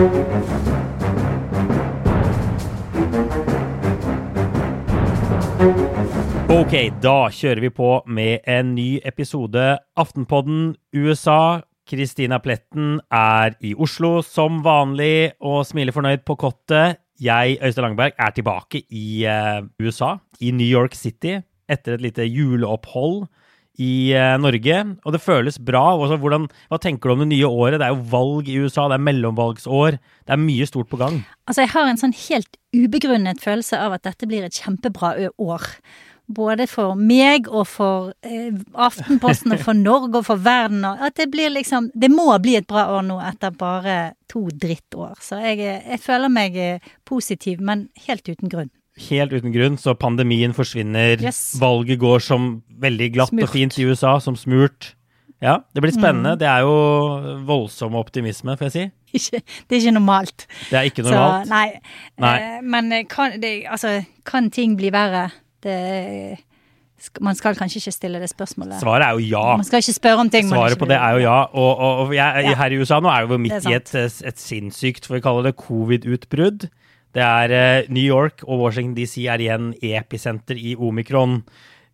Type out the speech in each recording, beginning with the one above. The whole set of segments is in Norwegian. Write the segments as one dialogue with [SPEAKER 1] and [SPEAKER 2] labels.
[SPEAKER 1] Ok, da kjører vi på med en ny episode Aftenpodden USA. Kristina Pletten er i Oslo som vanlig og smiler fornøyd på kottet. Jeg, Øystein Langberg, er tilbake i uh, USA, i New York City, etter et lite juleopphold i uh, Norge. Og det føles bra. Også, hvordan, hva tenker du om det nye året? Det er jo valg i USA, det er mellomvalgsår. Det er mye stort på gang.
[SPEAKER 2] Altså, jeg har en sånn helt ubegrunnet følelse av at dette blir et kjempebra år både for meg og for eh, Aftenposten og for Norge og for verden. At det blir liksom Det må bli et bra år nå etter bare to drittår. Så jeg, jeg føler meg eh, positiv, men helt uten grunn.
[SPEAKER 1] Helt uten grunn, så pandemien forsvinner. Yes. Valget går som veldig glatt smurt. og fint i USA, som smurt. Ja, det blir spennende. Mm. Det er jo voldsom optimisme, får jeg si.
[SPEAKER 2] Ikke, det er ikke normalt.
[SPEAKER 1] Det er ikke normalt?
[SPEAKER 2] Så, nei. nei. Eh, men kan, det, altså, kan ting bli verre? Det man skal kanskje ikke stille det spørsmålet.
[SPEAKER 1] Svaret er jo ja.
[SPEAKER 2] Man skal ikke spørre om ting
[SPEAKER 1] Svaret på det er jo ja. Og, og, og jeg, her i USA nå er vi midt i et, et sinnssykt, for vi kaller det covid-utbrudd. Det er uh, New York og Washington DC er igjen episenter i omikron.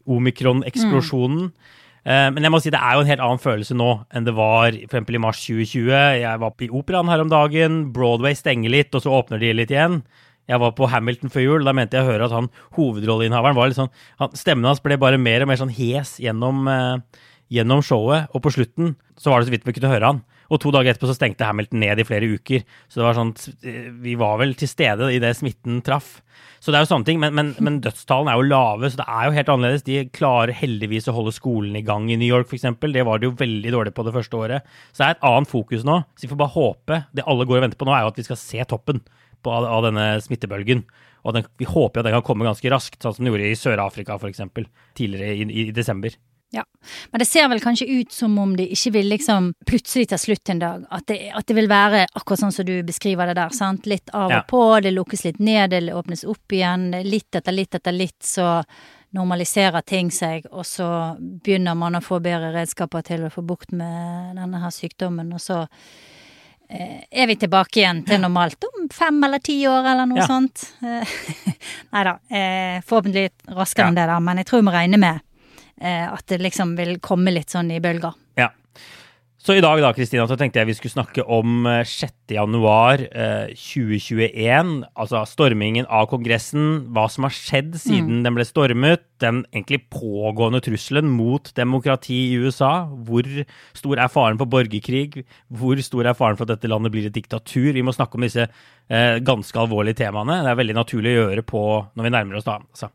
[SPEAKER 1] Omikron-eksplosjonen. Mm. Men jeg må si det er jo en helt annen følelse nå enn det var f.eks. i mars 2020. Jeg var i operaen her om dagen. Broadway stenger litt, og så åpner de litt igjen. Jeg var på Hamilton før jul. Da mente jeg å høre at han hovedrolleinnehaveren var litt sånn han, Stemmen hans ble bare mer og mer sånn hes gjennom, eh, gjennom showet. Og på slutten så var det så vidt vi kunne høre han. Og to dager etterpå så stengte Hamilton ned i flere uker. Så det var sånn Vi var vel til stede i det smitten traff. Så det er jo sånne ting, men, men, men, dødstallene er jo lave, så det er jo helt annerledes. De klarer heldigvis å holde skolen i gang i New York, f.eks. Det var det jo veldig dårlig på det første året. Så det er et annet fokus nå. Så vi får bare håpe Det alle går og venter på nå, er jo at vi skal se toppen på, av, denne smittebølgen. Og den, vi håper at den kan komme ganske raskt, sånn som den gjorde i Sør-Afrika f.eks. tidligere i, i, i desember.
[SPEAKER 2] Ja, men det ser vel kanskje ut som om de ikke vil liksom plutselig ta slutt en dag. At det, at det vil være akkurat sånn som du beskriver det der. sant? Litt av og ja. på, det lukkes litt ned, det åpnes opp igjen. Litt etter litt etter litt så normaliserer ting seg, og så begynner man å få bedre redskaper til å få bukt med denne her sykdommen, og så Eh, er vi tilbake igjen til normalt om fem eller ti år, eller noe ja. sånt. Nei da, eh, forhåpentlig raskere ja. enn det, da, men jeg tror vi må regne med at det liksom vil komme litt sånn i bølger.
[SPEAKER 1] Ja. Så i dag da, Kristina, så tenkte jeg vi skulle snakke om 6. Eh, januar 2021. Eh, altså stormingen av Kongressen, hva som har skjedd siden mm. den ble stormet. Den egentlig pågående trusselen mot demokrati i USA. Hvor stor er faren for borgerkrig? Hvor stor er faren for at dette landet blir et diktatur? Vi må snakke om disse eh, ganske alvorlige temaene. Det er veldig naturlig å gjøre på når vi nærmer oss da, altså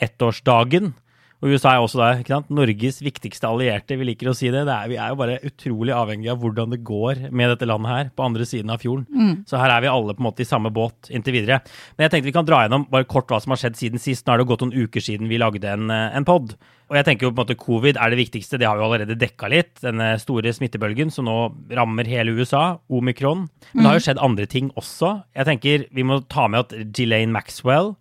[SPEAKER 1] ettårsdagen og USA er også da, ikke sant? Norges viktigste allierte, vi liker å si det. det er, vi er jo bare utrolig avhengig av hvordan det går med dette landet her, på andre siden av fjorden. Mm. Så her er vi alle på en måte i samme båt inntil videre. Men jeg tenkte vi kan dra gjennom bare kort hva som har skjedd siden sist. Nå er det gått noen uker siden vi lagde en, eh, en pod. Og jeg tenker jo på en måte covid er det viktigste, det har vi allerede dekka litt. Denne store smittebølgen som nå rammer hele USA, omikron. Men det har jo mm. skjedd andre ting også. Jeg tenker vi må ta med at Ghislaine Maxwell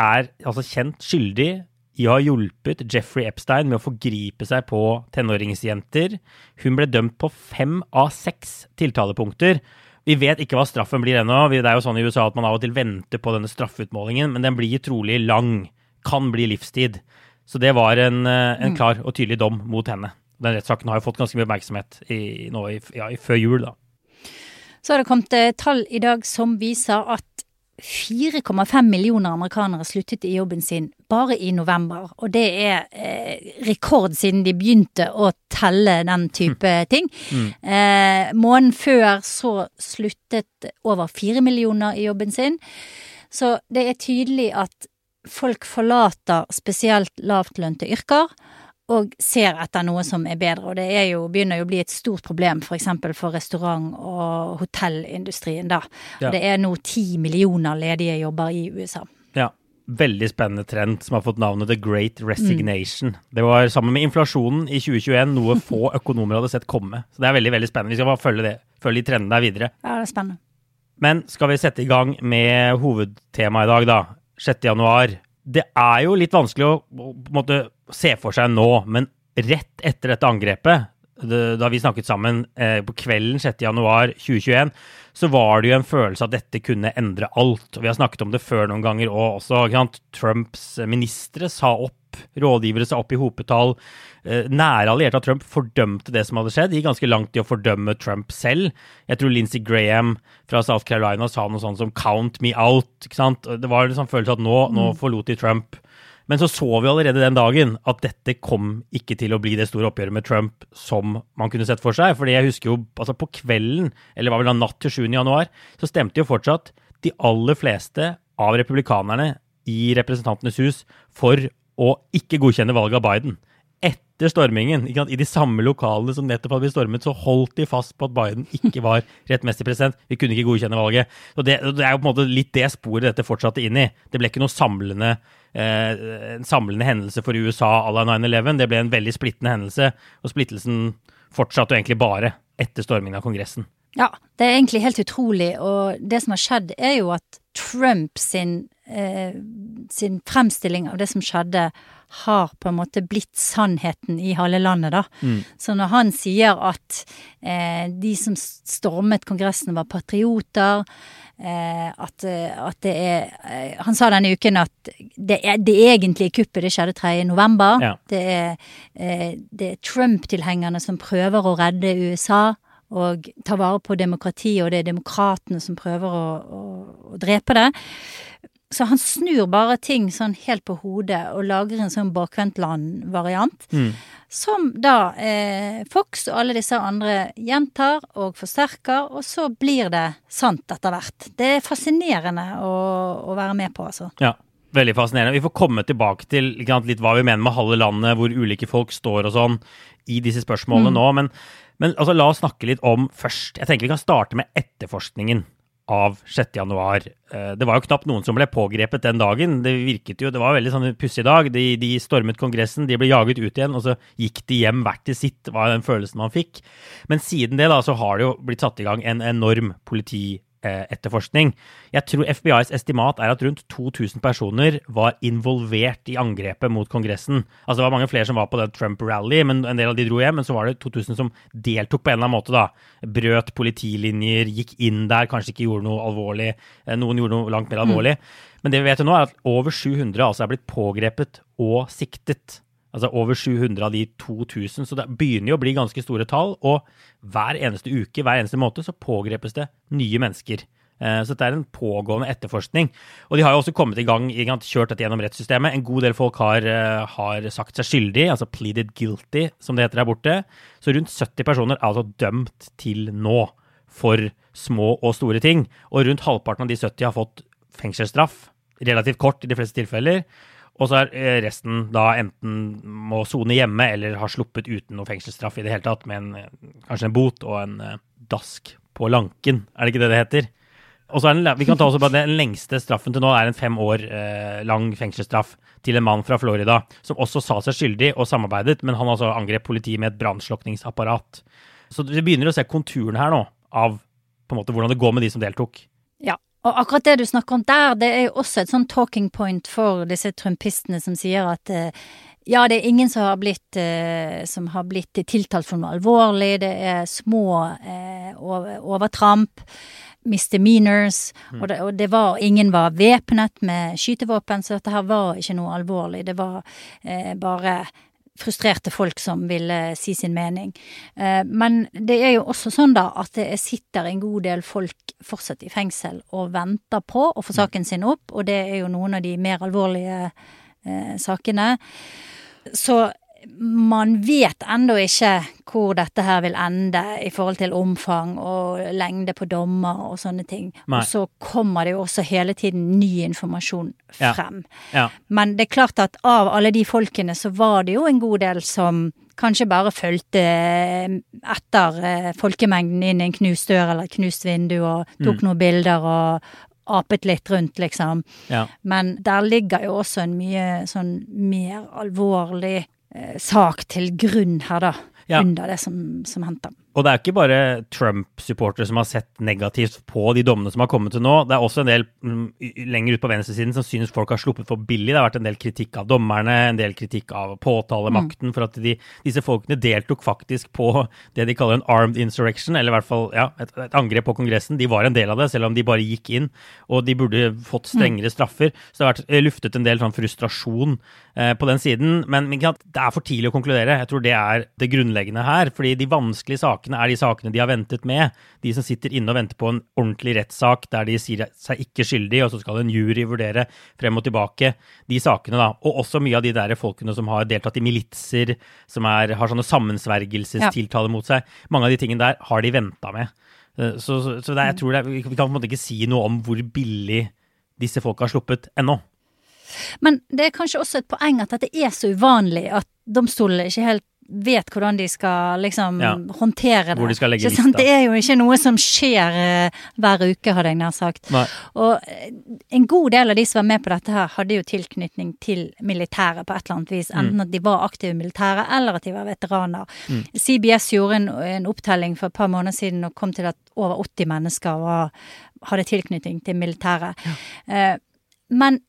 [SPEAKER 1] er altså kjent skyldig i å ha hjulpet Jeffrey Epstein med å forgripe seg på tenåringsjenter. Hun ble dømt på fem av seks tiltalepunkter. Vi vet ikke hva straffen blir ennå. Det er jo sånn i USA at man av og til venter på denne straffeutmålingen, men den blir trolig lang. Kan bli livstid. Så det var en, eh, en mm. klar og tydelig dom mot henne. Den rettssaken har jo fått ganske mye oppmerksomhet i, nå i, ja, før jul, da.
[SPEAKER 2] Så har det kommet eh, tall i dag som viser at 4,5 millioner amerikanere sluttet i jobben sin bare i november. Og det er eh, rekord siden de begynte å telle den type mm. ting. Mm. Eh, måneden før så sluttet over fire millioner i jobben sin. Så det er tydelig at folk forlater spesielt lavtlønte yrker og ser etter noe som er bedre. Og det er jo, begynner jo å bli et stort problem f.eks. For, for restaurant- og hotellindustrien da. Ja. Det er nå ti millioner ledige jobber i USA.
[SPEAKER 1] Ja. Veldig spennende trend som har fått navnet The Great Resignation. Mm. Det var sammen med inflasjonen i 2021 noe få økonomer hadde sett komme. Så det er veldig veldig spennende. Vi skal bare følge, det, følge de trendene der videre.
[SPEAKER 2] Ja, det er spennende.
[SPEAKER 1] Men skal vi sette i gang med hovedtemaet i dag, da? 6. januar. Det er jo litt vanskelig å måte se for seg nå, men rett etter dette angrepet da vi snakket sammen eh, på kvelden 6.1.2021, så var det jo en følelse at dette kunne endre alt. Og vi har snakket om det før noen ganger og også. Trumps ministre sa opp, rådgivere sa opp i hopetall. Eh, nære allierte av Trump fordømte det som hadde skjedd. Gikk ganske langt i å fordømme Trump selv. Jeg tror Lindsey Graham fra South Carolina sa noe sånt som 'count me out'. ikke sant? Det var en sånn følelse at nå, nå forlot de Trump. Men så så vi allerede den dagen at dette kom ikke til å bli det store oppgjøret med Trump som man kunne sett for seg. Fordi jeg husker jo altså på kvelden, eller var vel da natt til 7. januar, så stemte jo fortsatt de aller fleste av republikanerne i Representantenes hus for å ikke godkjenne valget av Biden. Etter stormingen, i de samme lokalene som nettopp hadde blitt stormet, så holdt de fast på at Biden ikke var rettmessig president. Vi kunne ikke godkjenne valget. Så det, det er jo på en måte litt det sporet dette fortsatte inn i. Det ble ikke noe samlende en samlende hendelse for USA à la 9-11. Det ble en veldig splittende hendelse, og splittelsen fortsatte jo egentlig bare etter stormingen av Kongressen.
[SPEAKER 2] Ja, det er egentlig helt utrolig, og det som har skjedd, er jo at Trump sin, eh, sin fremstilling av det som skjedde, har på en måte blitt sannheten i halve landet, da. Mm. Så når han sier at eh, de som stormet Kongressen var patrioter, Eh, at, eh, at, det er eh, Han sa denne uken at det, er, det egentlige kuppet det skjedde 3. november. Ja. Det er, det er Trump-tilhengerne som prøver å redde USA og ta vare på demokratiet, og det er demokratene som prøver å, å, å drepe det. Så han snur bare ting sånn helt på hodet og lager en sånn bakvendtland-variant. Mm. Som da eh, Fox og alle disse andre gjentar og forsterker, og så blir det sant etter hvert. Det er fascinerende å, å være med på, altså.
[SPEAKER 1] Ja. Veldig fascinerende. Vi får komme tilbake til litt hva vi mener med halve landet, hvor ulike folk står og sånn i disse spørsmålene mm. nå. Men, men altså, la oss snakke litt om først Jeg tenker vi kan starte med etterforskningen av 6. januar. Eh, det var jo knapt noen som ble pågrepet den dagen. Det virket jo, det var veldig sånn pussig dag. De, de, stormet Kongressen, de ble jaget ut igjen, og så gikk de hjem hvert til sitt, var den følelsen man fikk. Men siden det da, så har det jo blitt satt i gang en enorm politi etterforskning. Jeg tror FBIs estimat er at rundt 2000 personer var involvert i angrepet mot Kongressen. Altså Det var mange flere som var på den Trump-rally, men en del av de dro hjem. Men så var det 2000 som deltok på en eller annen måte. da. Brøt politilinjer, gikk inn der, kanskje ikke gjorde noe alvorlig. Eh, noen gjorde noe langt mer alvorlig. Mm. Men det vi vet nå, er at over 700 altså er blitt pågrepet og siktet. Altså over 700 av de 2000, så det begynner jo å bli ganske store tall. Og hver eneste uke, hver eneste måned, så pågrepes det nye mennesker. Eh, så det er en pågående etterforskning. Og de har jo også kommet i gang, kjørt dette gjennom rettssystemet. En god del folk har, eh, har sagt seg skyldig, altså pleaded guilty, som det heter der borte. Så rundt 70 personer er altså dømt til nå for små og store ting. Og rundt halvparten av de 70 har fått fengselsstraff, relativt kort i de fleste tilfeller. Og så er eh, resten da enten må sone hjemme eller har sluppet uten noe fengselsstraff i det hele tatt, med en, eh, kanskje en bot og en uh, dask på lanken. Er det ikke det det heter? Og så er den, vi kan ta også bare Den lengste straffen til nå er en fem år eh, lang fengselsstraff til en mann fra Florida som også sa seg skyldig og samarbeidet, men han altså angrep politiet med et brannslukningsapparat. Så vi begynner å se konturene her nå av på en måte hvordan det går med de som deltok.
[SPEAKER 2] Ja, og akkurat det du snakker om der, det er jo også et sånn talking point for disse trumpistene som sier at eh, ja, det er ingen som har blitt, eh, som har blitt tiltalt for noe alvorlig. Det er små eh, overtramp. Misdemeanors. Mm. Og, det, og det var Ingen var væpnet med skytevåpen, så dette her var ikke noe alvorlig. Det var eh, bare frustrerte folk som ville si sin mening. Eh, men det er jo også sånn da at det sitter en god del folk fortsatt i fengsel og venter på å få mm. saken sin opp, og det er jo noen av de mer alvorlige eh, sakene. Så man vet ennå ikke hvor dette her vil ende i forhold til omfang og lengde på dommer og sånne ting. Nei. Og så kommer det jo også hele tiden ny informasjon frem. Ja. Ja. Men det er klart at av alle de folkene så var det jo en god del som kanskje bare fulgte etter eh, folkemengden inn i en knust dør eller et knust vindu og tok mm. noen bilder og apet litt rundt, liksom. Ja. Men der ligger jo også en mye sånn mer alvorlig sak til grunn her, da. Ja. Under det som, som hendte.
[SPEAKER 1] Og det er ikke bare Trump-supportere som har sett negativt på de dommene som har kommet til nå. Det er også en del mm, lenger ut på venstresiden som synes folk har sluppet for billig. Det har vært en del kritikk av dommerne, en del kritikk av påtalemakten, mm. for at de, disse folkene deltok faktisk på det de kaller en armed insurrection, eller i hvert fall ja, et, et, angrep på Kongressen. De var en del av det, selv om de bare gikk inn. Og de burde fått mm. strengere straffer. Så det har vært eh, luftet en del sånn frustrasjon eh, på den siden. Men, det er for tidlig å konkludere. Jeg tror det er det grunnleggende her. fordi de vanskelige sakene er de sakene de har ventet med. De som sitter inne og venter på en ordentlig rettssak der de sier seg ikke skyldig, og så skal en jury vurdere frem og tilbake. De sakene, da. Og også mye av de der folkene som har deltatt i militser, som er, har sånne sammensvergelsestiltaler mot seg. Mange av de tingene der har de venta med. Eh, så, så, så er, jeg tror det, vi kan på en måte ikke si noe om hvor billig disse folka har sluppet ennå.
[SPEAKER 2] Men det er kanskje også et poeng at dette er så uvanlig at domstolene ikke helt vet hvordan de skal liksom ja. håndtere det.
[SPEAKER 1] Hvor de skal legge lista.
[SPEAKER 2] Det er jo ikke noe som skjer uh, hver uke, hadde jeg nær sagt.
[SPEAKER 1] Nei.
[SPEAKER 2] Og uh, en god del av de som var med på dette her, hadde jo tilknytning til militæret på et eller annet vis. Enten mm. at de var aktive i militæret, eller at de var veteraner. Mm. CBS gjorde en, en, opptelling for et par måneder siden og kom til at over 80 mennesker var, hadde tilknytning til militæret. Ja. Uh, men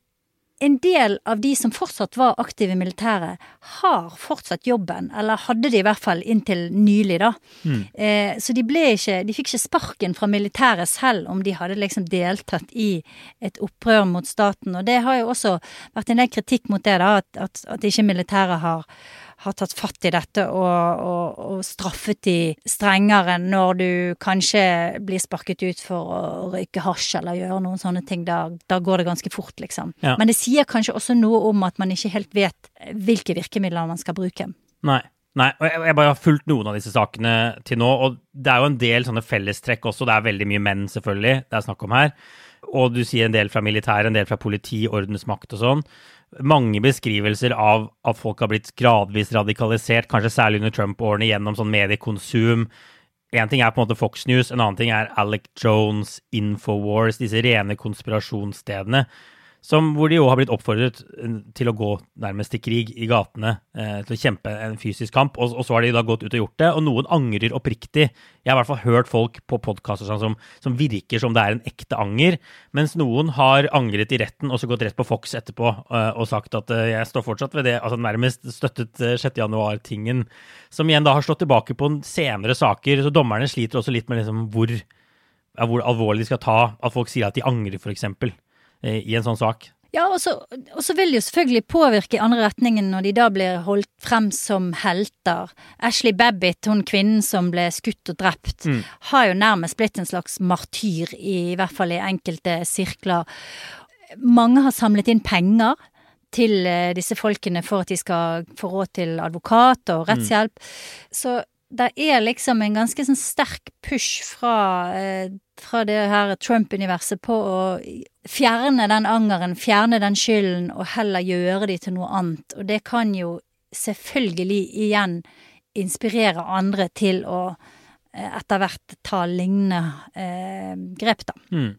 [SPEAKER 2] en del av de som fortsatt var aktive i militæret, har fortsatt jobben, eller hadde det i hvert fall inntil nylig, da. Mm. Eh, så de ble ikke De fikk ikke sparken fra militæret selv om de hadde liksom deltatt i et opprør mot staten. Og det har jo også vært en del kritikk mot det, da, at, at, at ikke militæret har har tatt fatt i dette og, og, og, straffet de strengere når du kanskje blir sparket ut for å røyke hasj eller gjøre noen sånne ting. Da, da går det ganske fort, liksom. Ja. Men det sier kanskje også noe om at man ikke helt vet hvilke virkemidler man skal bruke.
[SPEAKER 1] Nei. Nei, og jeg, jeg, bare har fulgt noen av disse sakene til nå, og det er jo en del sånne fellestrekk også. Det er veldig mye menn, selvfølgelig, det er snakk om her. Og du sier en del fra militæret, en del fra politi, ordensmakt og sånn mange beskrivelser av at folk har blitt gradvis radikalisert, kanskje særlig under Trump-årene, gjennom sånn mediekonsum. Én ting er på en måte Fox News, en annen ting er Alec Jones, Infowars, disse rene konspirasjonsstedene. Som, hvor de jo har blitt oppfordret eh, til å gå nærmest til krig i gatene, eh, til å kjempe en fysisk kamp. Og, og, så har de da gått ut og gjort det, og noen angrer oppriktig. Jeg har i hvert fall hørt folk på podkaster sånn som, som, virker som det er en ekte anger, mens noen har angret i retten og så gått rett på Fox etterpå eh, og sagt at eh, jeg står fortsatt ved det, altså nærmest støttet 6. Eh, som igjen da har slått tilbake på senere saker. Så dommerne sliter også litt med liksom hvor, ja, hvor alvorlig de skal ta at folk sier at de angrer, f.eks. Eh, i en sånn sak.
[SPEAKER 2] Ja, og så, vil det jo selvfølgelig påvirke i andre retningen når de da blir holdt frem som helter. Ashley Babbitt, hun kvinnen som ble skutt og drept, mm. har jo nærmest blitt en slags martyr, i, i hvert fall i enkelte sirkler. Mange har samlet inn penger til eh, disse folkene for at de skal få råd til advokat og rettshjelp. Mm. Så det er liksom en ganske sånn sterk push fra, eh, fra det her Trump-universet på å fjerne den angeren, fjerne den skylden, og heller gjøre de til noe annet. Og det kan jo selvfølgelig igjen inspirere andre til å eh, etter hvert ta lignende eh, grep, da.
[SPEAKER 1] Mm.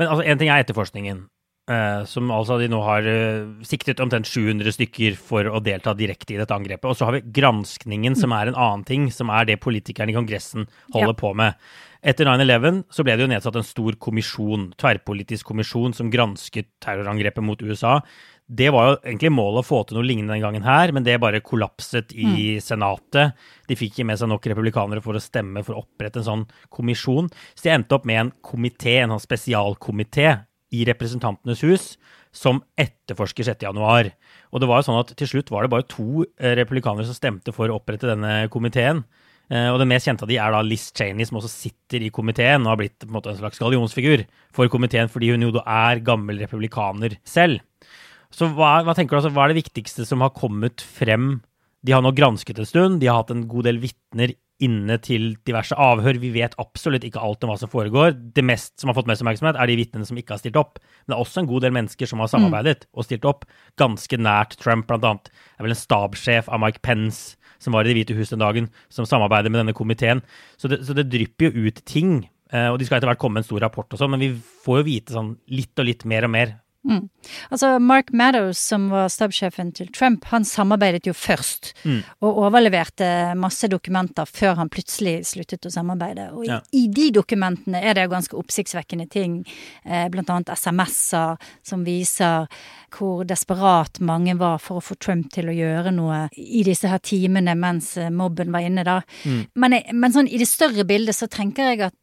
[SPEAKER 1] Men altså, én ting er etterforskningen. Uh, som altså de nå har uh, siktet omtrent 700 stykker for å delta direkte i dette angrepet. Og så har vi granskningen, som er en annen ting, som er det politikerne i Kongressen holder ja. på med. Etter 9-11 så ble det jo nedsatt en stor kommisjon, tverrpolitisk kommisjon, som gransket terrorangrepet mot USA. Det var jo egentlig målet å få til noe lignende den gangen her, men det bare kollapset i mm. Senatet. De fikk ikke med seg nok republikanere for å stemme for å opprette en sånn kommisjon. Så de endte opp med en komité, en sånn spesialkomité i Representantenes hus som etterforsker 6.1. Og det var jo sånn at til slutt var det bare to eh, republikanere som stemte for å opprette denne komiteen. Eh, og den mest kjente av de er da Liz Cheney, som også sitter i komiteen og har blitt en, måte, en slags gallionsfigur for komiteen, fordi hun jo da er gammel republikaner selv. Så hva, hva tenker du, altså, hva er det viktigste som har kommet frem? De har nå gransket en stund, de har hatt en god del vitner inne til diverse avhør. Vi vet absolutt ikke alt om hva som foregår. Det mest som har fått mest oppmerksomhet, er de vitnene som ikke har stilt opp. Men det er også en god del mennesker som har samarbeidet mm. og stilt opp, ganske nært Trump, blant annet. Det er vel en stabssjef av Mike Pence som var i Det hvite hus den dagen, som samarbeider med denne komiteen. Så det, så det drypper jo ut ting. Eh, og de skal etter hvert komme med en stor rapport og sånn, men vi får jo vite sånn litt og litt mer og mer
[SPEAKER 2] Mm. Altså, Mark Meadows, som var stabssjefen til Trump, han samarbeidet jo først. Mm. Og overleverte masse dokumenter før han plutselig sluttet å samarbeide. Og ja. i, i, de dokumentene er det jo ganske oppsiktsvekkende ting, eh, blant annet SMS-er som viser hvor desperat mange var for å få Trump til å gjøre noe i disse her timene mens eh, mobben var inne, da. Mm. Men, men sånn i det større bildet så tenker jeg at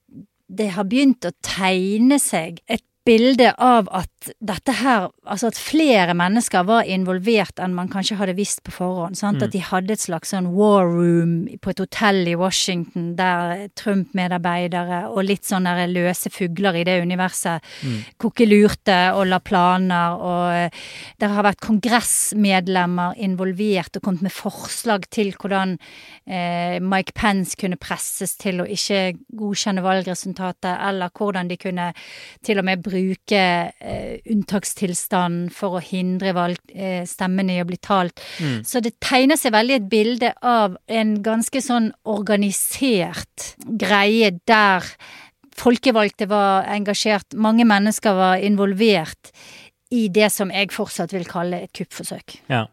[SPEAKER 2] det har begynt å tegne seg et bilde av at dette her Altså at flere mennesker var involvert enn man kanskje hadde visst på forhånd. Mm. At de hadde et slags sånn war room på et hotell i Washington der Trump-medarbeidere og litt sånne løse fugler i det universet mm. kokkelurte og la planer, og eh, det har vært kongressmedlemmer involvert og kommet med forslag til hvordan eh, Mike Pence kunne presses til å ikke godkjenne valgresultatet, eller hvordan de kunne til og med bruke bruke eh, unntakstilstanden for å hindre valg, eh, stemmene i å bli talt. Mm. Så det tegner seg veldig et bilde av en ganske sånn organisert greie der folkevalgte var engasjert, mange mennesker var involvert i det som jeg fortsatt vil kalle et kuppforsøk.
[SPEAKER 1] Ja.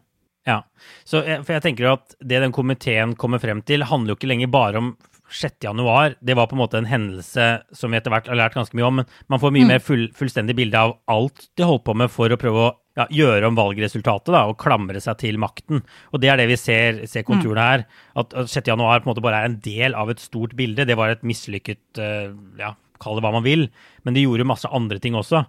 [SPEAKER 1] Ja, så, eh, for jeg tenker at Det den komiteen kommer frem til, handler jo ikke lenger bare om 6. januar, det var på en måte en hendelse som vi etter hvert har lært ganske mye om. Men man får mye mm. mer full, fullstendig bilde av alt de holdt på med for å prøve å ja, gjøre om valgresultatet da, og klamre seg til makten. Og det er det vi ser, ser konturene mm. her. At, at 6. januar på en måte bare er en del av et stort bilde. Det var et mislykket uh, ja, Kall det hva man vil. Men de gjorde masse andre ting også.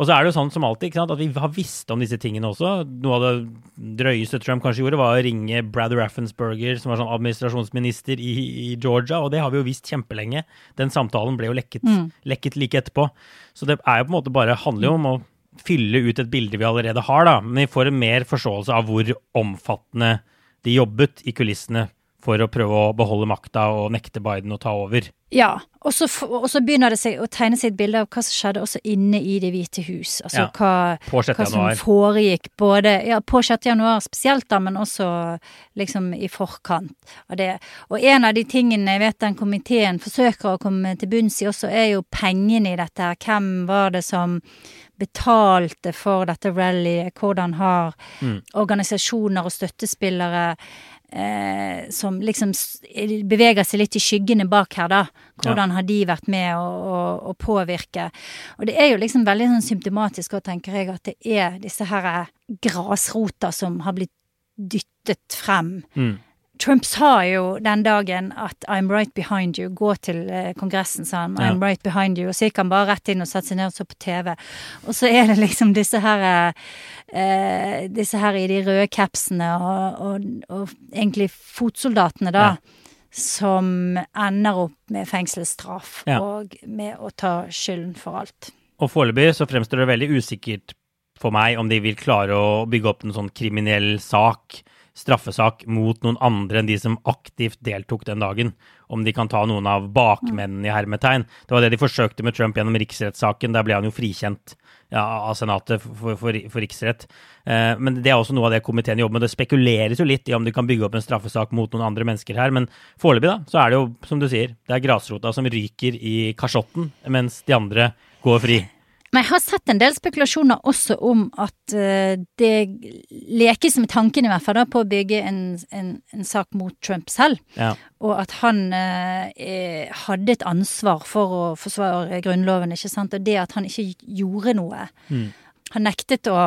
[SPEAKER 1] Og så er det jo sånn som alltid at vi har visst om disse tingene også. Noe av det drøyeste Trump kanskje gjorde, var å ringe Brad Raffensperger, som var sånn administrasjonsminister i, i, Georgia, og det har vi jo visst kjempelenge. Den samtalen ble jo lekket, mm. lekket like etterpå. Så det er jo på en måte bare handler jo om å fylle ut et bilde vi allerede har, da. Men vi får en mer forståelse av hvor omfattende de jobbet i kulissene for å prøve å beholde makta og nekte Biden å ta over.
[SPEAKER 2] Ja, og så, og så begynner det å tegne seg et bilde av hva som skjedde også inne i Det hvite hus. Altså ja, hva, hva som foregikk både ja, på 6. januar spesielt, da, men også liksom i forkant av det. Og en av de tingene jeg vet den komiteen forsøker å komme til bunns i også, er jo pengene i dette her. Hvem var det som betalte for dette rallyet? Hvordan har mm. organisasjoner og støttespillere som liksom beveger seg litt i skyggene bak her, da. Hvordan har de vært med å, å, å, påvirke? Og det er jo liksom veldig sånn symptomatisk òg, tenker jeg, at det er disse her grasrota som har blitt dyttet frem. Mm. Trump sa jo den dagen at 'I'm right behind you'. Gå til eh, Kongressen, sa han. 'I'm ja. right behind you'. Og så gikk han bare rett inn og satte seg ned og så på TV. Og så er det liksom disse her eh, Disse her i de røde capsene og, og, og, egentlig fotsoldatene, da. Ja. Som ender opp med fengselsstraff ja. og med å ta skylden for alt.
[SPEAKER 1] Og foreløpig så fremstår det veldig usikkert for meg om de vil klare å bygge opp en sånn kriminell sak straffesak mot noen andre enn de som aktivt deltok den dagen. Om de kan ta noen av bakmennene i hermetegn. Det var det de forsøkte med Trump gjennom riksrettssaken. Der ble han jo frikjent ja, av Senatet for, for, for riksrett. Eh, men det er også noe av det komiteen jobber med. Det spekuleres jo litt i om de kan bygge opp en straffesak mot noen andre mennesker her. Men foreløpig, da, så er det jo, som du sier, det er grasrota som ryker i kasjotten, mens de andre går fri.
[SPEAKER 2] Men jeg har sett en del spekulasjoner også om at uh, det lekes med tanken i hvert fall da, på å bygge en, en, en sak mot Trump selv. Ja. Og at han uh, hadde et ansvar for å forsvare Grunnloven, ikke sant. Og det at han ikke gjorde noe. Mm. Han nektet å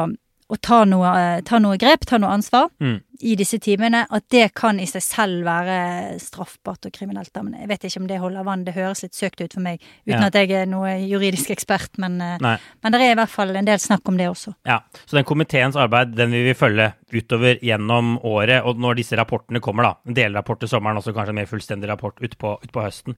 [SPEAKER 2] å ta noe, ta noe, grep, ta noe ansvar mm. i disse timene, at det kan i seg selv være straffbart og kriminelt. Men jeg vet ikke om det holder vann. Det høres litt søkt ut for meg, uten ja. at jeg er noe juridisk ekspert. Men, eh, men det er i hvert fall en del snakk om det også.
[SPEAKER 1] Ja, Så den komiteens arbeid den vil vi følge utover gjennom året. Og når disse rapportene kommer, da, en delrapport til sommeren, også kanskje en mer fullstendig rapport utpå ut på høsten.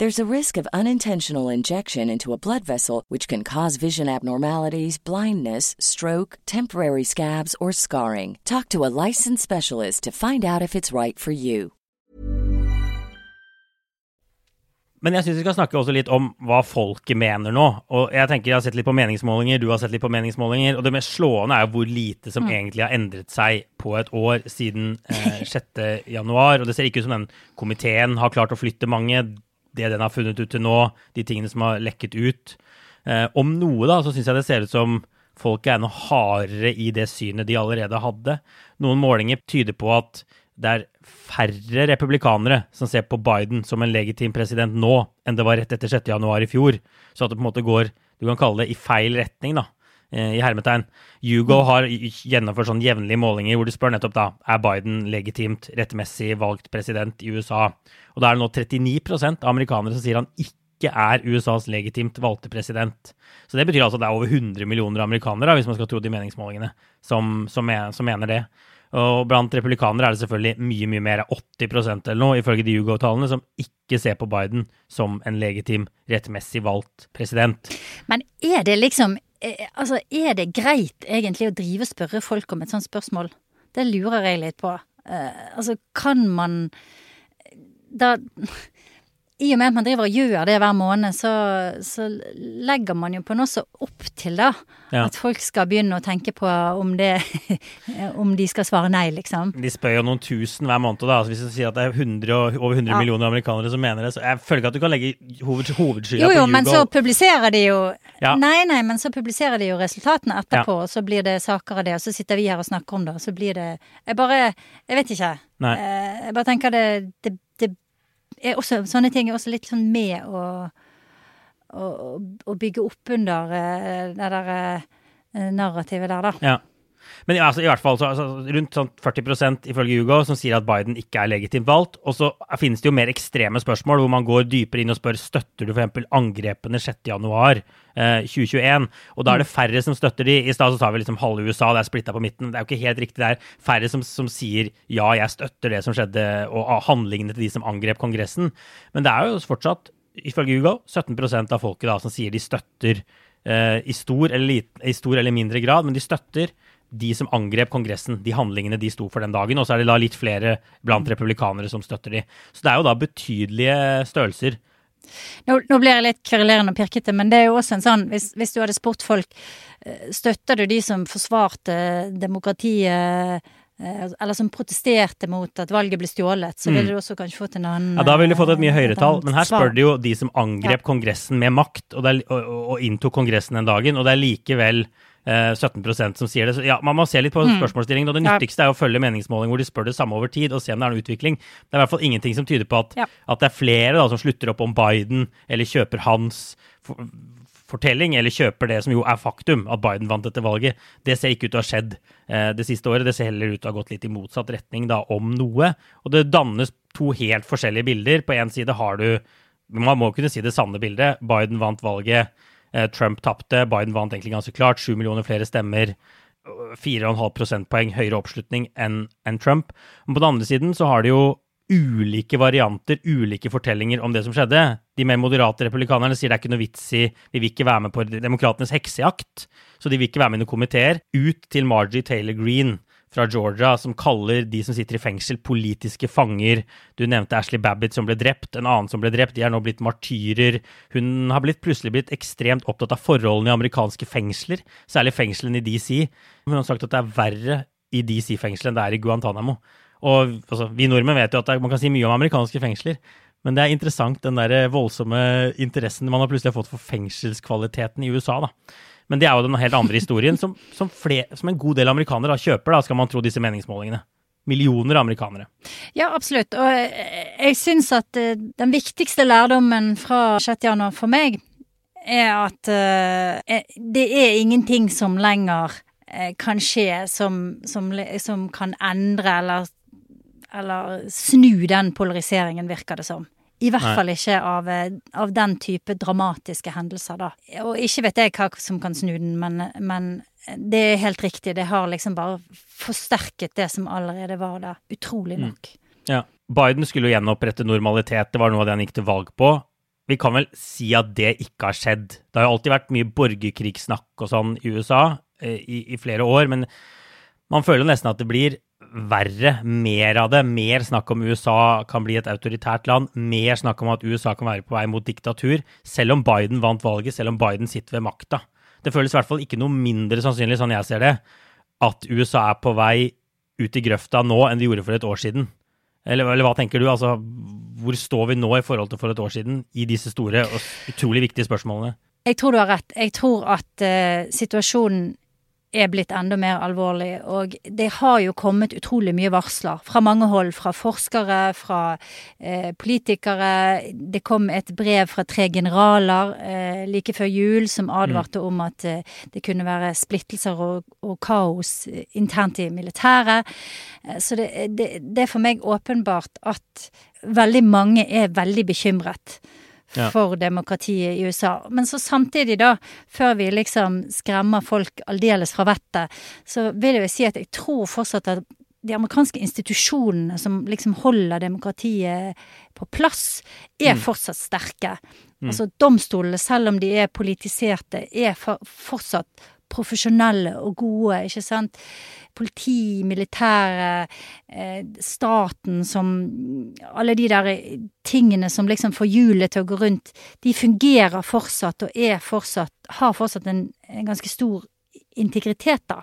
[SPEAKER 3] There's a risk of unintentional injection into a blood vessel, which can cause vision abnormalities, blindness, stroke, temporary scabs, or scarring. Talk to a licensed specialist to find out if it's right for you.
[SPEAKER 1] Men jeg syns vi skal snakke også litt om hva folket mener nå. Og jeg tenker jeg har sett litt på meningsmålinger, du har sett litt på meningsmålinger. Og det mest slående er jo hvor lite som egentlig har endret seg på et år siden eh, 6. januar. Og det ser ikke ut som den komiteen har klart å flytte mange. Det den har funnet ut til nå, de tingene som har lekket ut. Eh, om noe, da, så syns jeg det ser ut som folk er noe hardere i det synet de allerede hadde. Noen målinger tyder på at det er færre republikanere som ser på Biden som en legitim president nå, enn det var rett etter 6. januar i fjor. Så at det på en måte går du kan kalle det i feil retning, da, i hermetegn. Hugo har gjennomført sånn jevnlige målinger hvor du spør nettopp da, er Biden legitimt, rettmessig valgt president i USA. Og da er det nå 39 av amerikanere som sier han ikke er USAs legitimt valgte president. Så det betyr altså at det er over 100 millioner amerikanere, hvis man skal tro de meningsmålingene, som, som, som mener det. Og blant republikanere er det selvfølgelig mye mye mer, 80% eller noe, ifølge de Hugo-tallene, som ikke ser på Biden som en legitim, rettmessig valgt president.
[SPEAKER 2] Men er det liksom eh, Altså, er det greit egentlig å drive og spørre folk om et sånt spørsmål? Det lurer jeg litt på. Uh, altså, kan man da i og med at man driver og gjør det hver måned, så, så legger man jo på noe så opp til, da. Ja. At folk skal begynne å tenke på om, det, om de skal svare nei, liksom.
[SPEAKER 1] De spør jo noen tusen hver måned, da. Altså hvis du sier at det er 100, over 100 ja. millioner amerikanere som mener det, så jeg føler ikke at du kan legge hoved, hovedskylda
[SPEAKER 2] på Hugo. Jo, men så publiserer de jo ja. Nei, nei, men så publiserer de jo resultatene etterpå, og så blir det saker av det, og så sitter vi her og snakker om det, og så blir det Jeg bare Jeg vet ikke. Nei. Eh, jeg bare tenker det, det er også, sånne ting er også litt sånn med å, å, å bygge opp under uh, det der uh, narrativet der, da.
[SPEAKER 1] Ja. Men altså, i hvert fall så, altså, rundt sånn 40% ifølge Hugo som sier at Biden ikke er legitimt valgt. Og så finnes det jo mer ekstreme spørsmål hvor man går dypere inn og spør støtter du f.eks. angrepene 6.1 eh, 2021. Og da er det færre som støtter de. I stad sa vi liksom halve USA, det er splitta på midten. Det er jo ikke helt riktig. Det er færre som, som sier ja, jeg støtter det som skjedde, og handlingene til de som angrep Kongressen. Men det er jo fortsatt, ifølge Hugo, 17% av folket da som sier de støtter eh, i, stor eller, i stor eller mindre grad, men de støtter de som angrep Kongressen, de handlingene de sto for den dagen. Og så er det da litt flere blant republikanere som støtter de. Så det er jo da betydelige størrelser.
[SPEAKER 2] Nå, nå blir jeg litt kverulerende og pirkete, men det er jo også en sånn hvis, hvis, du hadde spurt folk eh, Støtter du de som forsvarte demokratiet eh, eller som protesterte mot at valget ble stjålet, så ville mm. du også kanskje fått en annen
[SPEAKER 1] Ja, da ville du fått et mye høyere tall. Men her spør du jo de som angrep ja. Kongressen med makt, og, er, og, og, inntok Kongressen den dagen, og det er likevel 17 eh, som sier det. Så ja, Man må se litt på mm. spørsmålsstillingen. og Det nyttigste er å følge meningsmåling hvor de spør det samme over tid, og se om det er noen utvikling. Det er i hvert fall ingenting som tyder på at, ja. at det er flere da, som slutter opp om Biden, eller kjøper hans for, fortelling, eller kjøper det som jo er faktum, at Biden vant dette valget. Det ser ikke ut til å ha skjedd eh, det siste året. Det ser heller ut til å ha gått litt i motsatt retning da, om noe. Og det dannes to helt forskjellige bilder. På én side har du Man må kunne si det sanne bildet. Biden vant valget Trump tapte, Biden vant egentlig ganske klart. Sju millioner flere stemmer. 4,5 prosentpoeng høyere oppslutning enn en Trump. Men på den andre siden så har de jo ulike varianter, ulike fortellinger om det som skjedde. De mer moderate republikanerne sier det er ikke noe vits i Vi vil ikke være med på demokratenes heksejakt, så de vil ikke være med i noen komiteer. Ut til Margie Taylor Green, fra Georgia som kaller de som sitter i fengsel, politiske fanger. Du nevnte Ashley Babbitt som ble drept, en annen som ble drept. De er nå blitt martyrer. Hun har blitt, plutselig blitt ekstremt opptatt av forholdene i amerikanske fengsler, særlig fengslene i DC. Hun har sagt at det er verre i DC-fengselet enn det er i Guantánamo. Og altså, vi nordmenn vet jo at man kan si mye om amerikanske fengsler. Men det er interessant, den der voldsomme interessen man har plutselig fått for fengselskvaliteten i USA. da. Men det er jo den helt andre historien, som, som, flere, som en god del amerikanere da, kjøper, da, skal man tro disse meningsmålingene. Millioner av amerikanere.
[SPEAKER 2] Ja, absolutt. Og jeg syns at eh, den viktigste lærdommen fra 6. januar for meg er at uh, det er ingenting som lenger eh, kan skje som, som, som kan endre eller, eller snu den polariseringen, virker det som. I hvert
[SPEAKER 1] Nei.
[SPEAKER 2] fall ikke av, eh, av den type dramatiske hendelser, da. Og ikke vet jeg hva som kan snu den, men, men det er helt riktig. Det har liksom bare forsterket det som allerede var der. Utrolig
[SPEAKER 1] Mm.
[SPEAKER 2] nok.
[SPEAKER 1] Ja. Biden skulle jo gjenopprette normalitet, det var noe av det han gikk til valg på. Vi kan vel si at det ikke har skjedd. Det har jo alltid vært mye borgerkrigssnakk og sånn i USA eh, i, i flere år, men man føler jo nesten at det blir verre, mer av det. Mer snakk om USA kan bli et autoritært land, mer snakk om at USA kan være på vei mot diktatur, selv om Biden vant valget, selv om Biden sitter ved makta. Det føles i hvert fall ikke noe mindre sannsynlig, sånn jeg ser det, at USA er på vei ut i grøfta nå enn de gjorde for et år siden. Eller, eller hva tenker du? Altså, hvor står vi nå i forhold til for et år siden i disse store og utrolig viktige spørsmålene?
[SPEAKER 2] Jeg tror du har rett. Jeg tror at uh, situasjonen er blitt enda mer alvorlig. Og det har jo kommet utrolig mye varsler fra mange hold. Fra forskere, fra eh, politikere. Det kom et brev fra tre generaler eh, like før jul som advarte om at eh, det kunne være splittelser og, og kaos eh, internt i militæret. Eh, så det, det, det er for meg åpenbart at veldig mange er veldig bekymret
[SPEAKER 1] Ja.
[SPEAKER 2] for demokratiet i USA. Men så samtidig, da, før vi liksom skremmer folk aldeles fra vettet, så vil jeg jo si at jeg tror fortsatt at de amerikanske institusjonene som liksom holder demokratiet på plass, er fortsatt sterke. Altså domstolene, selv om de er politiserte, er for, fortsatt profesjonelle og gode, ikke sant. Politi, militære, eh, staten som Alle de der tingene som liksom får hjulet til å gå rundt, de fungerer fortsatt og er fortsatt Har fortsatt en, en ganske stor integritet, da.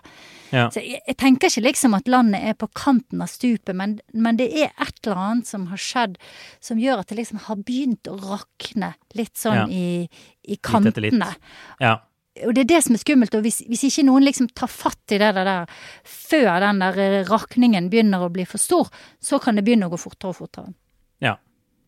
[SPEAKER 1] Ja.
[SPEAKER 2] Så jeg, jeg tenker ikke liksom at landet er på kanten av stupet, men, men det er et eller annet som har skjedd som gjør at det liksom har begynt å rakne litt sånn
[SPEAKER 1] Ja.
[SPEAKER 2] i, i
[SPEAKER 1] Litt litt.
[SPEAKER 2] kantene.
[SPEAKER 1] Ja.
[SPEAKER 2] Og det er det som er skummelt. Og hvis, hvis ikke noen liksom tar fatt i det der før den der eh, rakningen begynner å bli for stor, så kan det begynne å gå fortere og fortere.
[SPEAKER 1] Ja.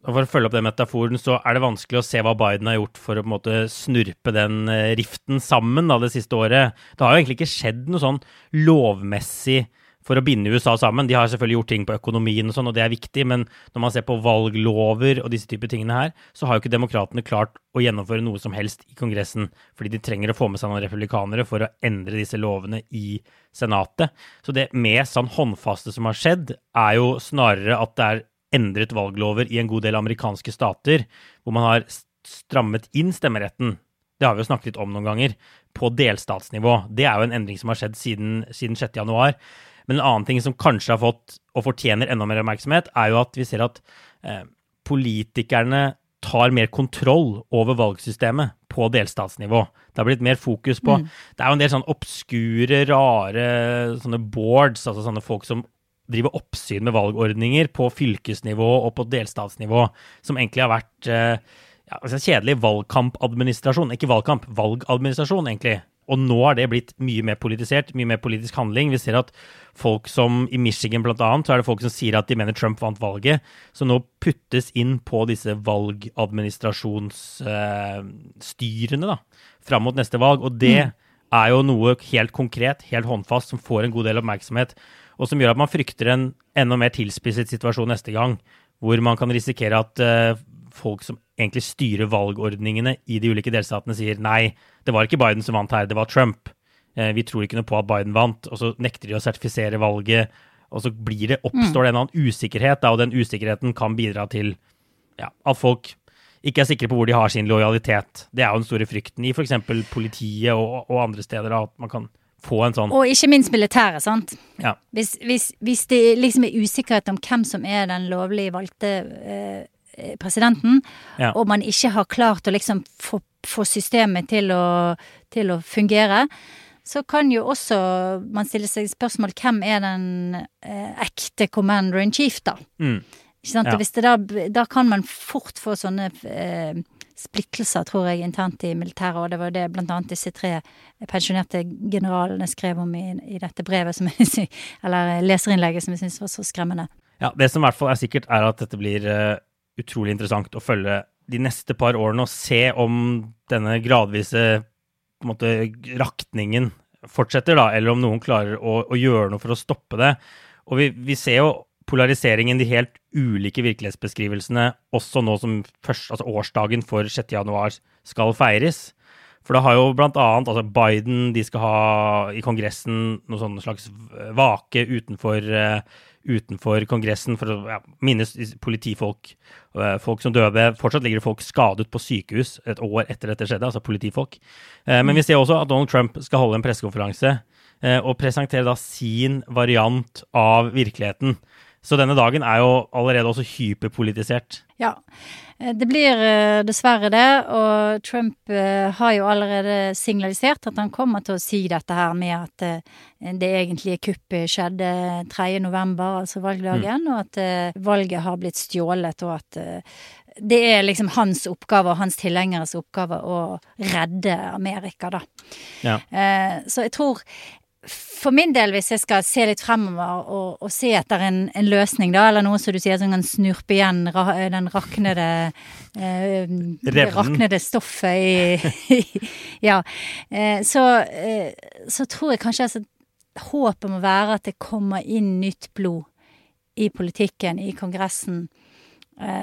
[SPEAKER 1] Og For å følge opp den metaforen, så er det vanskelig å se hva Biden har gjort for å på en måte snurpe den eh, riften sammen da, det siste året. Det har jo egentlig ikke skjedd noe sånn lovmessig for å binde USA sammen. De har selvfølgelig gjort ting på økonomien og sånn, og det er viktig, men når man ser på valglover og disse typer tingene her, så har jo ikke demokratene klart å gjennomføre noe som helst i Kongressen, fordi de trenger å få med seg noen republikanere for å endre disse lovene i Senatet. Så det mest sånn håndfaste som har skjedd, er jo snarere at det er endret valglover i en god del amerikanske stater, hvor man har strammet inn stemmeretten. Det har vi jo snakket litt om noen ganger, på delstatsnivå. Det er jo en endring som har skjedd siden, siden 6. Men en annen ting som kanskje har fått, og fortjener enda mer oppmerksomhet, er jo at vi ser at eh, politikerne tar mer kontroll over valgsystemet på delstatsnivå. Det har blitt mer fokus på Det er jo en del sånn obskure, rare sånne boards, altså sånne folk som driver oppsyn med valgordninger på fylkesnivå og på delstatsnivå, som egentlig har vært eh, ja, altså kjedelig valgkampadministrasjon. Ikke valgkamp, valgadministrasjon, egentlig. Og nå har det blitt mye mer politisert, mye mer politisk handling. Vi ser at folk som i Michigan blant annet, så er det folk som sier at de mener Trump vant valget, som nå puttes inn på disse valgadministrasjonsstyrene da, fram mot neste valg. Og det er jo noe helt konkret, helt håndfast, som får en god del oppmerksomhet, og som gjør at man frykter en enda mer tilspisset situasjon neste gang, hvor man kan risikere at eh, folk som egentlig styrer valgordningene i de ulike delstatene, sier nei, det var ikke Biden som vant her, det var Trump. Eh, vi tror ikke noe på at Biden vant, og så nekter de å sertifisere valget. Og så blir det, oppstår det en annen usikkerhet, og den usikkerheten kan bidra til ja, at folk ikke er sikre på hvor de har sin lojalitet. Det er jo den store frykten i f.eks. politiet og, og andre steder, at man kan få en sånn
[SPEAKER 2] Og ikke minst militæret, sant.
[SPEAKER 1] ja,
[SPEAKER 2] Hvis, hvis, hvis det liksom er usikkerhet om hvem som er den lovlig valgte eh, presidenten,
[SPEAKER 1] Ja.
[SPEAKER 2] og man ikke har klart å liksom få, få systemet til å, til å fungere, så kan jo også man stille seg spørsmål hvem er den eh, ekte commander in chief, da?
[SPEAKER 1] Mm.
[SPEAKER 2] Ikke sant?
[SPEAKER 1] Ja.
[SPEAKER 2] Og Hvis det da, da kan man fort få sånne eh, splittelser, tror jeg, internt i militæret, og det var det blant annet disse tre pensjonerte generalene skrev om i, i dette brevet, som jeg, eller leserinnlegget, som jeg syns var så skremmende.
[SPEAKER 1] Ja, Det som i hvert fall er sikkert, er at dette blir eh, utrolig interessant å følge de neste par årene og se om denne gradvise måte, rakningen fortsetter, da, eller om noen klarer å, å gjøre noe for å stoppe det. Og vi, vi, ser jo polariseringen, de helt ulike virkelighetsbeskrivelsene, også nå som først, altså årsdagen for 6. januar skal feires. For det har jo blant annet altså Biden de skal ha i Kongressen noe sånn slags vake utenfor, uh, utenfor Kongressen for å ja, minnes politifolk, uh, folk som døde. Fortsatt ligger det folk skadet på sykehus et år etter dette skjedde, altså politifolk. Uh, men vi ser også at Donald Trump skal holde en pressekonferanse og presentere da sin variant av virkeligheten. Så denne dagen er jo allerede også hyperpolitisert.
[SPEAKER 2] Ja, eh, det blir eh, dessverre det. Og Trump eh, har jo allerede signalisert at han kommer til å si dette her med at det egentlige kuppet skjedde 3.11., altså valgdagen, mm. og at valget har blitt stjålet, og at det er liksom hans oppgave og hans tilhengeres oppgave å redde Amerika, da. Ja. Så jeg tror for min del, hvis jeg skal se litt fremover og, og se etter en, en, løsning, da, eller noe som du sier som kan snurpe igjen ra, den raknede eh, det raknede stoffet i, Ja. Eh, så, eh, så, tror jeg kanskje altså, håpet må være at det kommer inn nytt blod i politikken, i Kongressen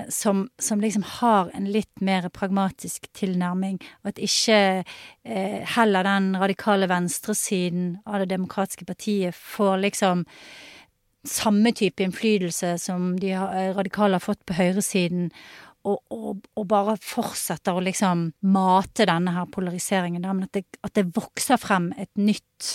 [SPEAKER 2] som, som, liksom har en litt mer pragmatisk tilnærming, og at ikke eh, heller den radikale venstresiden av det demokratiske partiet får liksom samme type innflytelse som de eh, radikale har fått på høyresiden, og, og, og, bare fortsetter å liksom mate denne her polariseringen, men at det, at det vokser frem et nytt,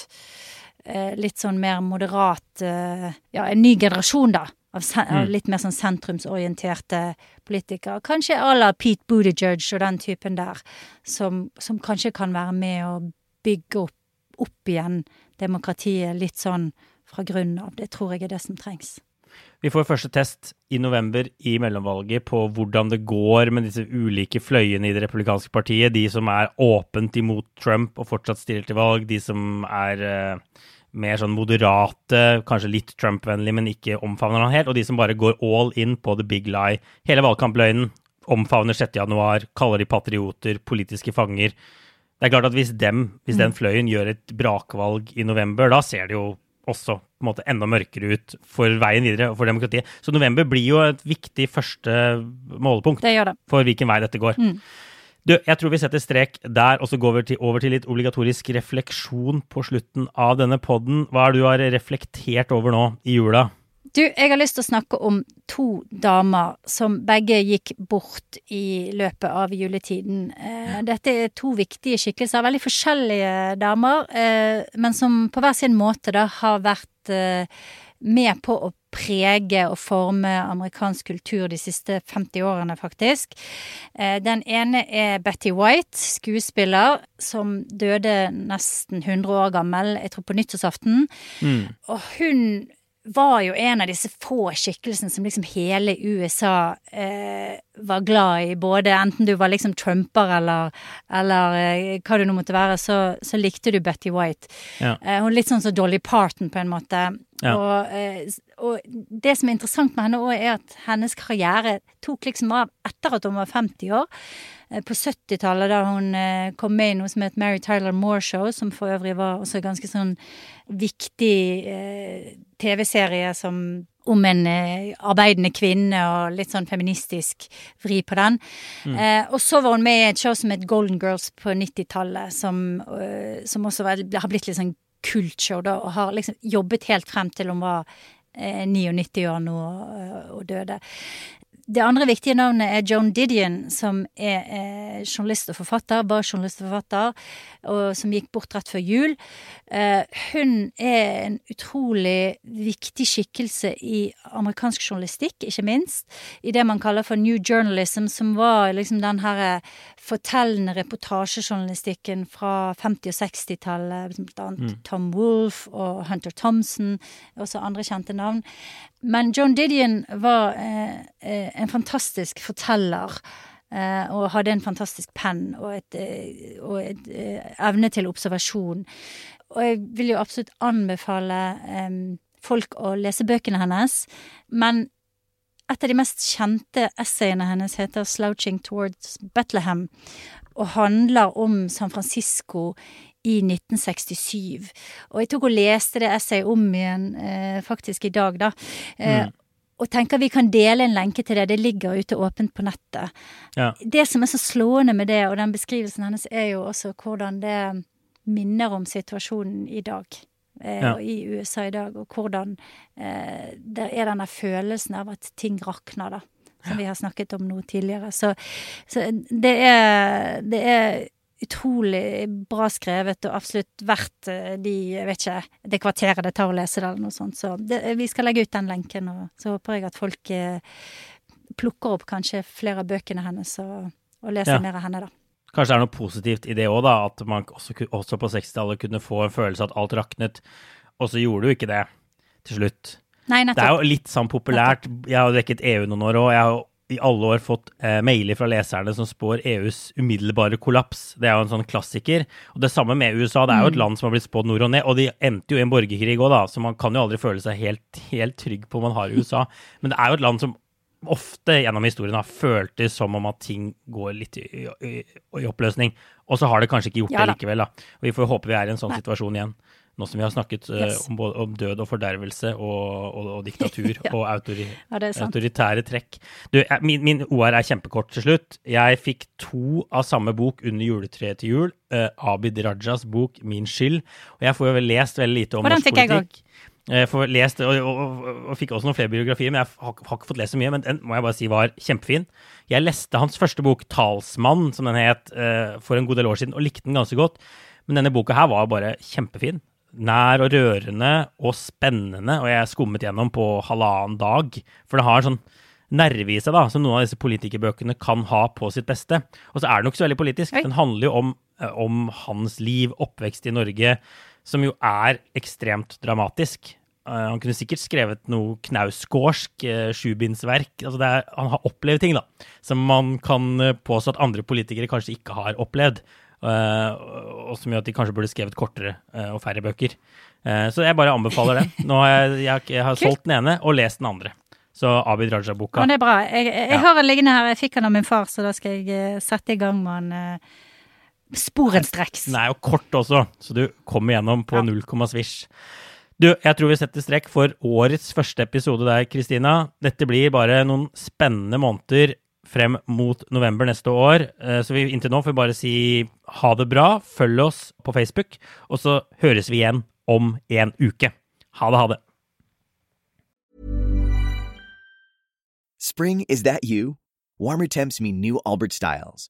[SPEAKER 2] eh, litt sånn mer moderat eh, Ja, en ny generasjon, da av, av, mm. litt mer sånn sentrumsorienterte politikere. Kanskje à la Pete Buttigieg og den typen der, som, som, kanskje kan være med å bygge opp, opp igjen demokratiet litt sånn fra grunnen av. Det tror jeg er det som trengs.
[SPEAKER 1] Vi får første test i november i mellomvalget på hvordan det går med disse ulike fløyene i det republikanske partiet. De som er åpent imot Trump og fortsatt stiller til valg. De som er uh, mer sånn moderate, kanskje litt Trump-vennlige, men ikke omfavner han helt, og de som bare går all in på the big lie. Hele valgkampløgnen omfavner 6. januar, kaller de patrioter, politiske fanger. Det er klart at hvis, dem, hvis den mm. fløyen gjør et brakvalg i november, da ser det jo også på en måte enda mørkere ut for veien videre og for demokratiet. Så november blir jo et viktig første målepunkt
[SPEAKER 2] det det.
[SPEAKER 1] for hvilken vei dette går. Mm. Du, jeg tror vi setter strek der, og så går vi til, over til litt obligatorisk refleksjon på slutten av denne podden. Hva er det du har reflektert over nå i jula?
[SPEAKER 2] Du, jeg har lyst til å snakke om to damer som begge gikk bort i løpet av juletiden. Eh, dette er to viktige skikkelser, veldig forskjellige damer, eh, men som på hver sin måte da har vært eh, med på å prege og forme amerikansk kultur de siste 50 årene, faktisk. Eh, den ene er Betty White, skuespiller, som døde nesten 100 år gammel, jeg tror på nyttårsaften. Mm. Og hun var jo en av disse få skikkelsene som liksom hele USA eh, var glad i. Både enten du var liksom trumper eller, eller eh, hva du nå måtte være, så, så likte du Betty White. Ja. Eh, hun er litt sånn som Dolly Parton, på en måte. Ja. Og, eh, og, det som er interessant med henne òg, er at hennes karriere tok liksom av etter at hun var 50 år. Eh, på 70-tallet, da hun eh, kom med i noe som het Mary Tyler Moore Show, som for øvrig var også ganske sånn viktig eh, TV-serie som om en eh, arbeidende kvinne og litt sånn feministisk vri på den. Mm. Eh, og så var hun med i et show som het Golden Girls på 90-tallet, som, uh, som, også var, har blitt litt sånn kultshow, da, og har liksom jobbet helt frem til hun var 99 år nå og døde. Det andre viktige navnet er Joan Didion, som er eh, journalist og forfatter, bare journalist og forfatter, og som gikk bort rett før jul. Eh, hun er en utrolig viktig skikkelse i amerikansk journalistikk, ikke minst. I det man kaller for new journalism, som var liksom den herre fortellende reportasjejournalistikken fra 50- og 60-tallet, blant annet mm. Tom Wolfe og Hunter Thompson, også andre kjente navn. Men John Didion var eh, eh, en fantastisk forteller. Eh, og hadde en fantastisk penn og et, eh, og et evne til observasjon. Og jeg vil jo absolutt anbefale eh, folk å lese bøkene hennes. Men et av de mest kjente essayene hennes heter 'Slouching Towards Bethlehem', og handler om San Francisco i 1967. Og jeg tok og leste det essayet om igjen eh, faktisk i dag, da. Eh,
[SPEAKER 1] Mm.
[SPEAKER 2] Og tenker vi kan dele en lenke til det. Det ligger ute åpent på nettet.
[SPEAKER 1] Ja.
[SPEAKER 2] Det som er så slående med det, og den beskrivelsen hennes, er jo også hvordan det minner om situasjonen i dag. Eh,
[SPEAKER 1] Ja.
[SPEAKER 2] I USA i dag, og hvordan eh, det er denne følelsen av at ting rakner, da. Som vi har snakket om nå tidligere. Så, så det er Det er utrolig bra skrevet, og absolutt verdt eh, de, jeg vet ikke, det kvarteret det tar å lese det, eller noe sånt. Så det, vi skal legge ut den lenken, og så håper jeg at folk eh, plukker opp kanskje flere av bøkene hennes og, og leser
[SPEAKER 1] Ja.
[SPEAKER 2] mer av henne, da.
[SPEAKER 1] Kanskje det er noe positivt i det òg, da. At man også, også på 60-tallet kunne få en følelse av at alt raknet. Og så gjorde du ikke det til slutt.
[SPEAKER 2] Nei,
[SPEAKER 1] Det er jo litt sånn populært. Jeg har dekket EU noen år, og jeg har i alle år fått eh, mailer fra leserne som spår EUs umiddelbare kollaps. Det er jo en sånn klassiker. Og det samme med USA. Det er jo et land som har blitt spådd nord og ned. Og de endte jo i en borgerkrig òg, da, så man kan jo aldri føle seg helt, helt trygg på om man har USA. Men det er jo et land som ofte gjennom historien har føltes som om at ting går litt i, i, i oppløsning. Og så har det kanskje ikke gjort
[SPEAKER 2] Ja
[SPEAKER 1] det likevel, da. Og vi får håpe vi er i en sånn
[SPEAKER 2] Nei.
[SPEAKER 1] situasjon igjen. Nå som vi har snakket
[SPEAKER 2] yes.
[SPEAKER 1] uh, om, både, om død og fordervelse og, og, og diktatur
[SPEAKER 2] Ja.
[SPEAKER 1] og autori,
[SPEAKER 2] Ja, det
[SPEAKER 1] autoritære trekk. Du, min, min OR er kjempekort til slutt. Jeg fikk to av samme bok under juletreet til jul. Uh, Abid Rajas bok 'Min skyld'. Og jeg får jo lest veldig lite om
[SPEAKER 2] den
[SPEAKER 1] norsk politikk. Jeg får lest, og, og, og, og fikk også noen flere biografier, men jeg har, har ikke fått lest så mye. Men den må jeg bare si var kjempefin. Jeg leste hans første bok, 'Talsmann', som den het, eh, for en god del år siden, og likte den ganske godt. Men denne boka her var bare kjempefin. Nær og rørende og spennende, og jeg skummet gjennom på halvannen dag. For det har en sånn nerve i seg, da, som noen av disse politikerbøkene kan ha på sitt beste. Og så er den jo ikke så veldig politisk. Den handler jo om, eh, om hans liv, oppvekst i Norge, som jo er ekstremt dramatisk. Uh, han kunne sikkert skrevet noe knausgårdsk uh, sjubindsverk. Altså det er, han har opplevd ting da, som man kan eh, påstå at andre politikere kanskje ikke har opplevd. Uh, og som gjør at de kanskje burde skrevet kortere og færre bøker. Så jeg bare anbefaler den. Nå har jeg, jeg, jeg har solgt den ene og lest den andre. Så Abid Raja-boka.
[SPEAKER 2] Men det er bra. Jeg, jeg,
[SPEAKER 1] Ja.
[SPEAKER 2] har den liggende her. Jeg fikk den av min far, så da skal jeg sette i gang med den sporenstreks.
[SPEAKER 1] Nei, og kort også, så du kommer gjennom på
[SPEAKER 2] Ja.
[SPEAKER 1] null komma svisj. Du, jeg tror vi setter strekk for årets første episode der, Kristina. Dette blir bare noen spennende måneder frem mot november neste år. Eh, Så vi, inntil nå får vi bare si ha det bra, følg oss på Facebook, og så høres vi igjen om en uke. Ha det, ha det.
[SPEAKER 4] Spring, is that you? Warmer temps mean new Albert styles.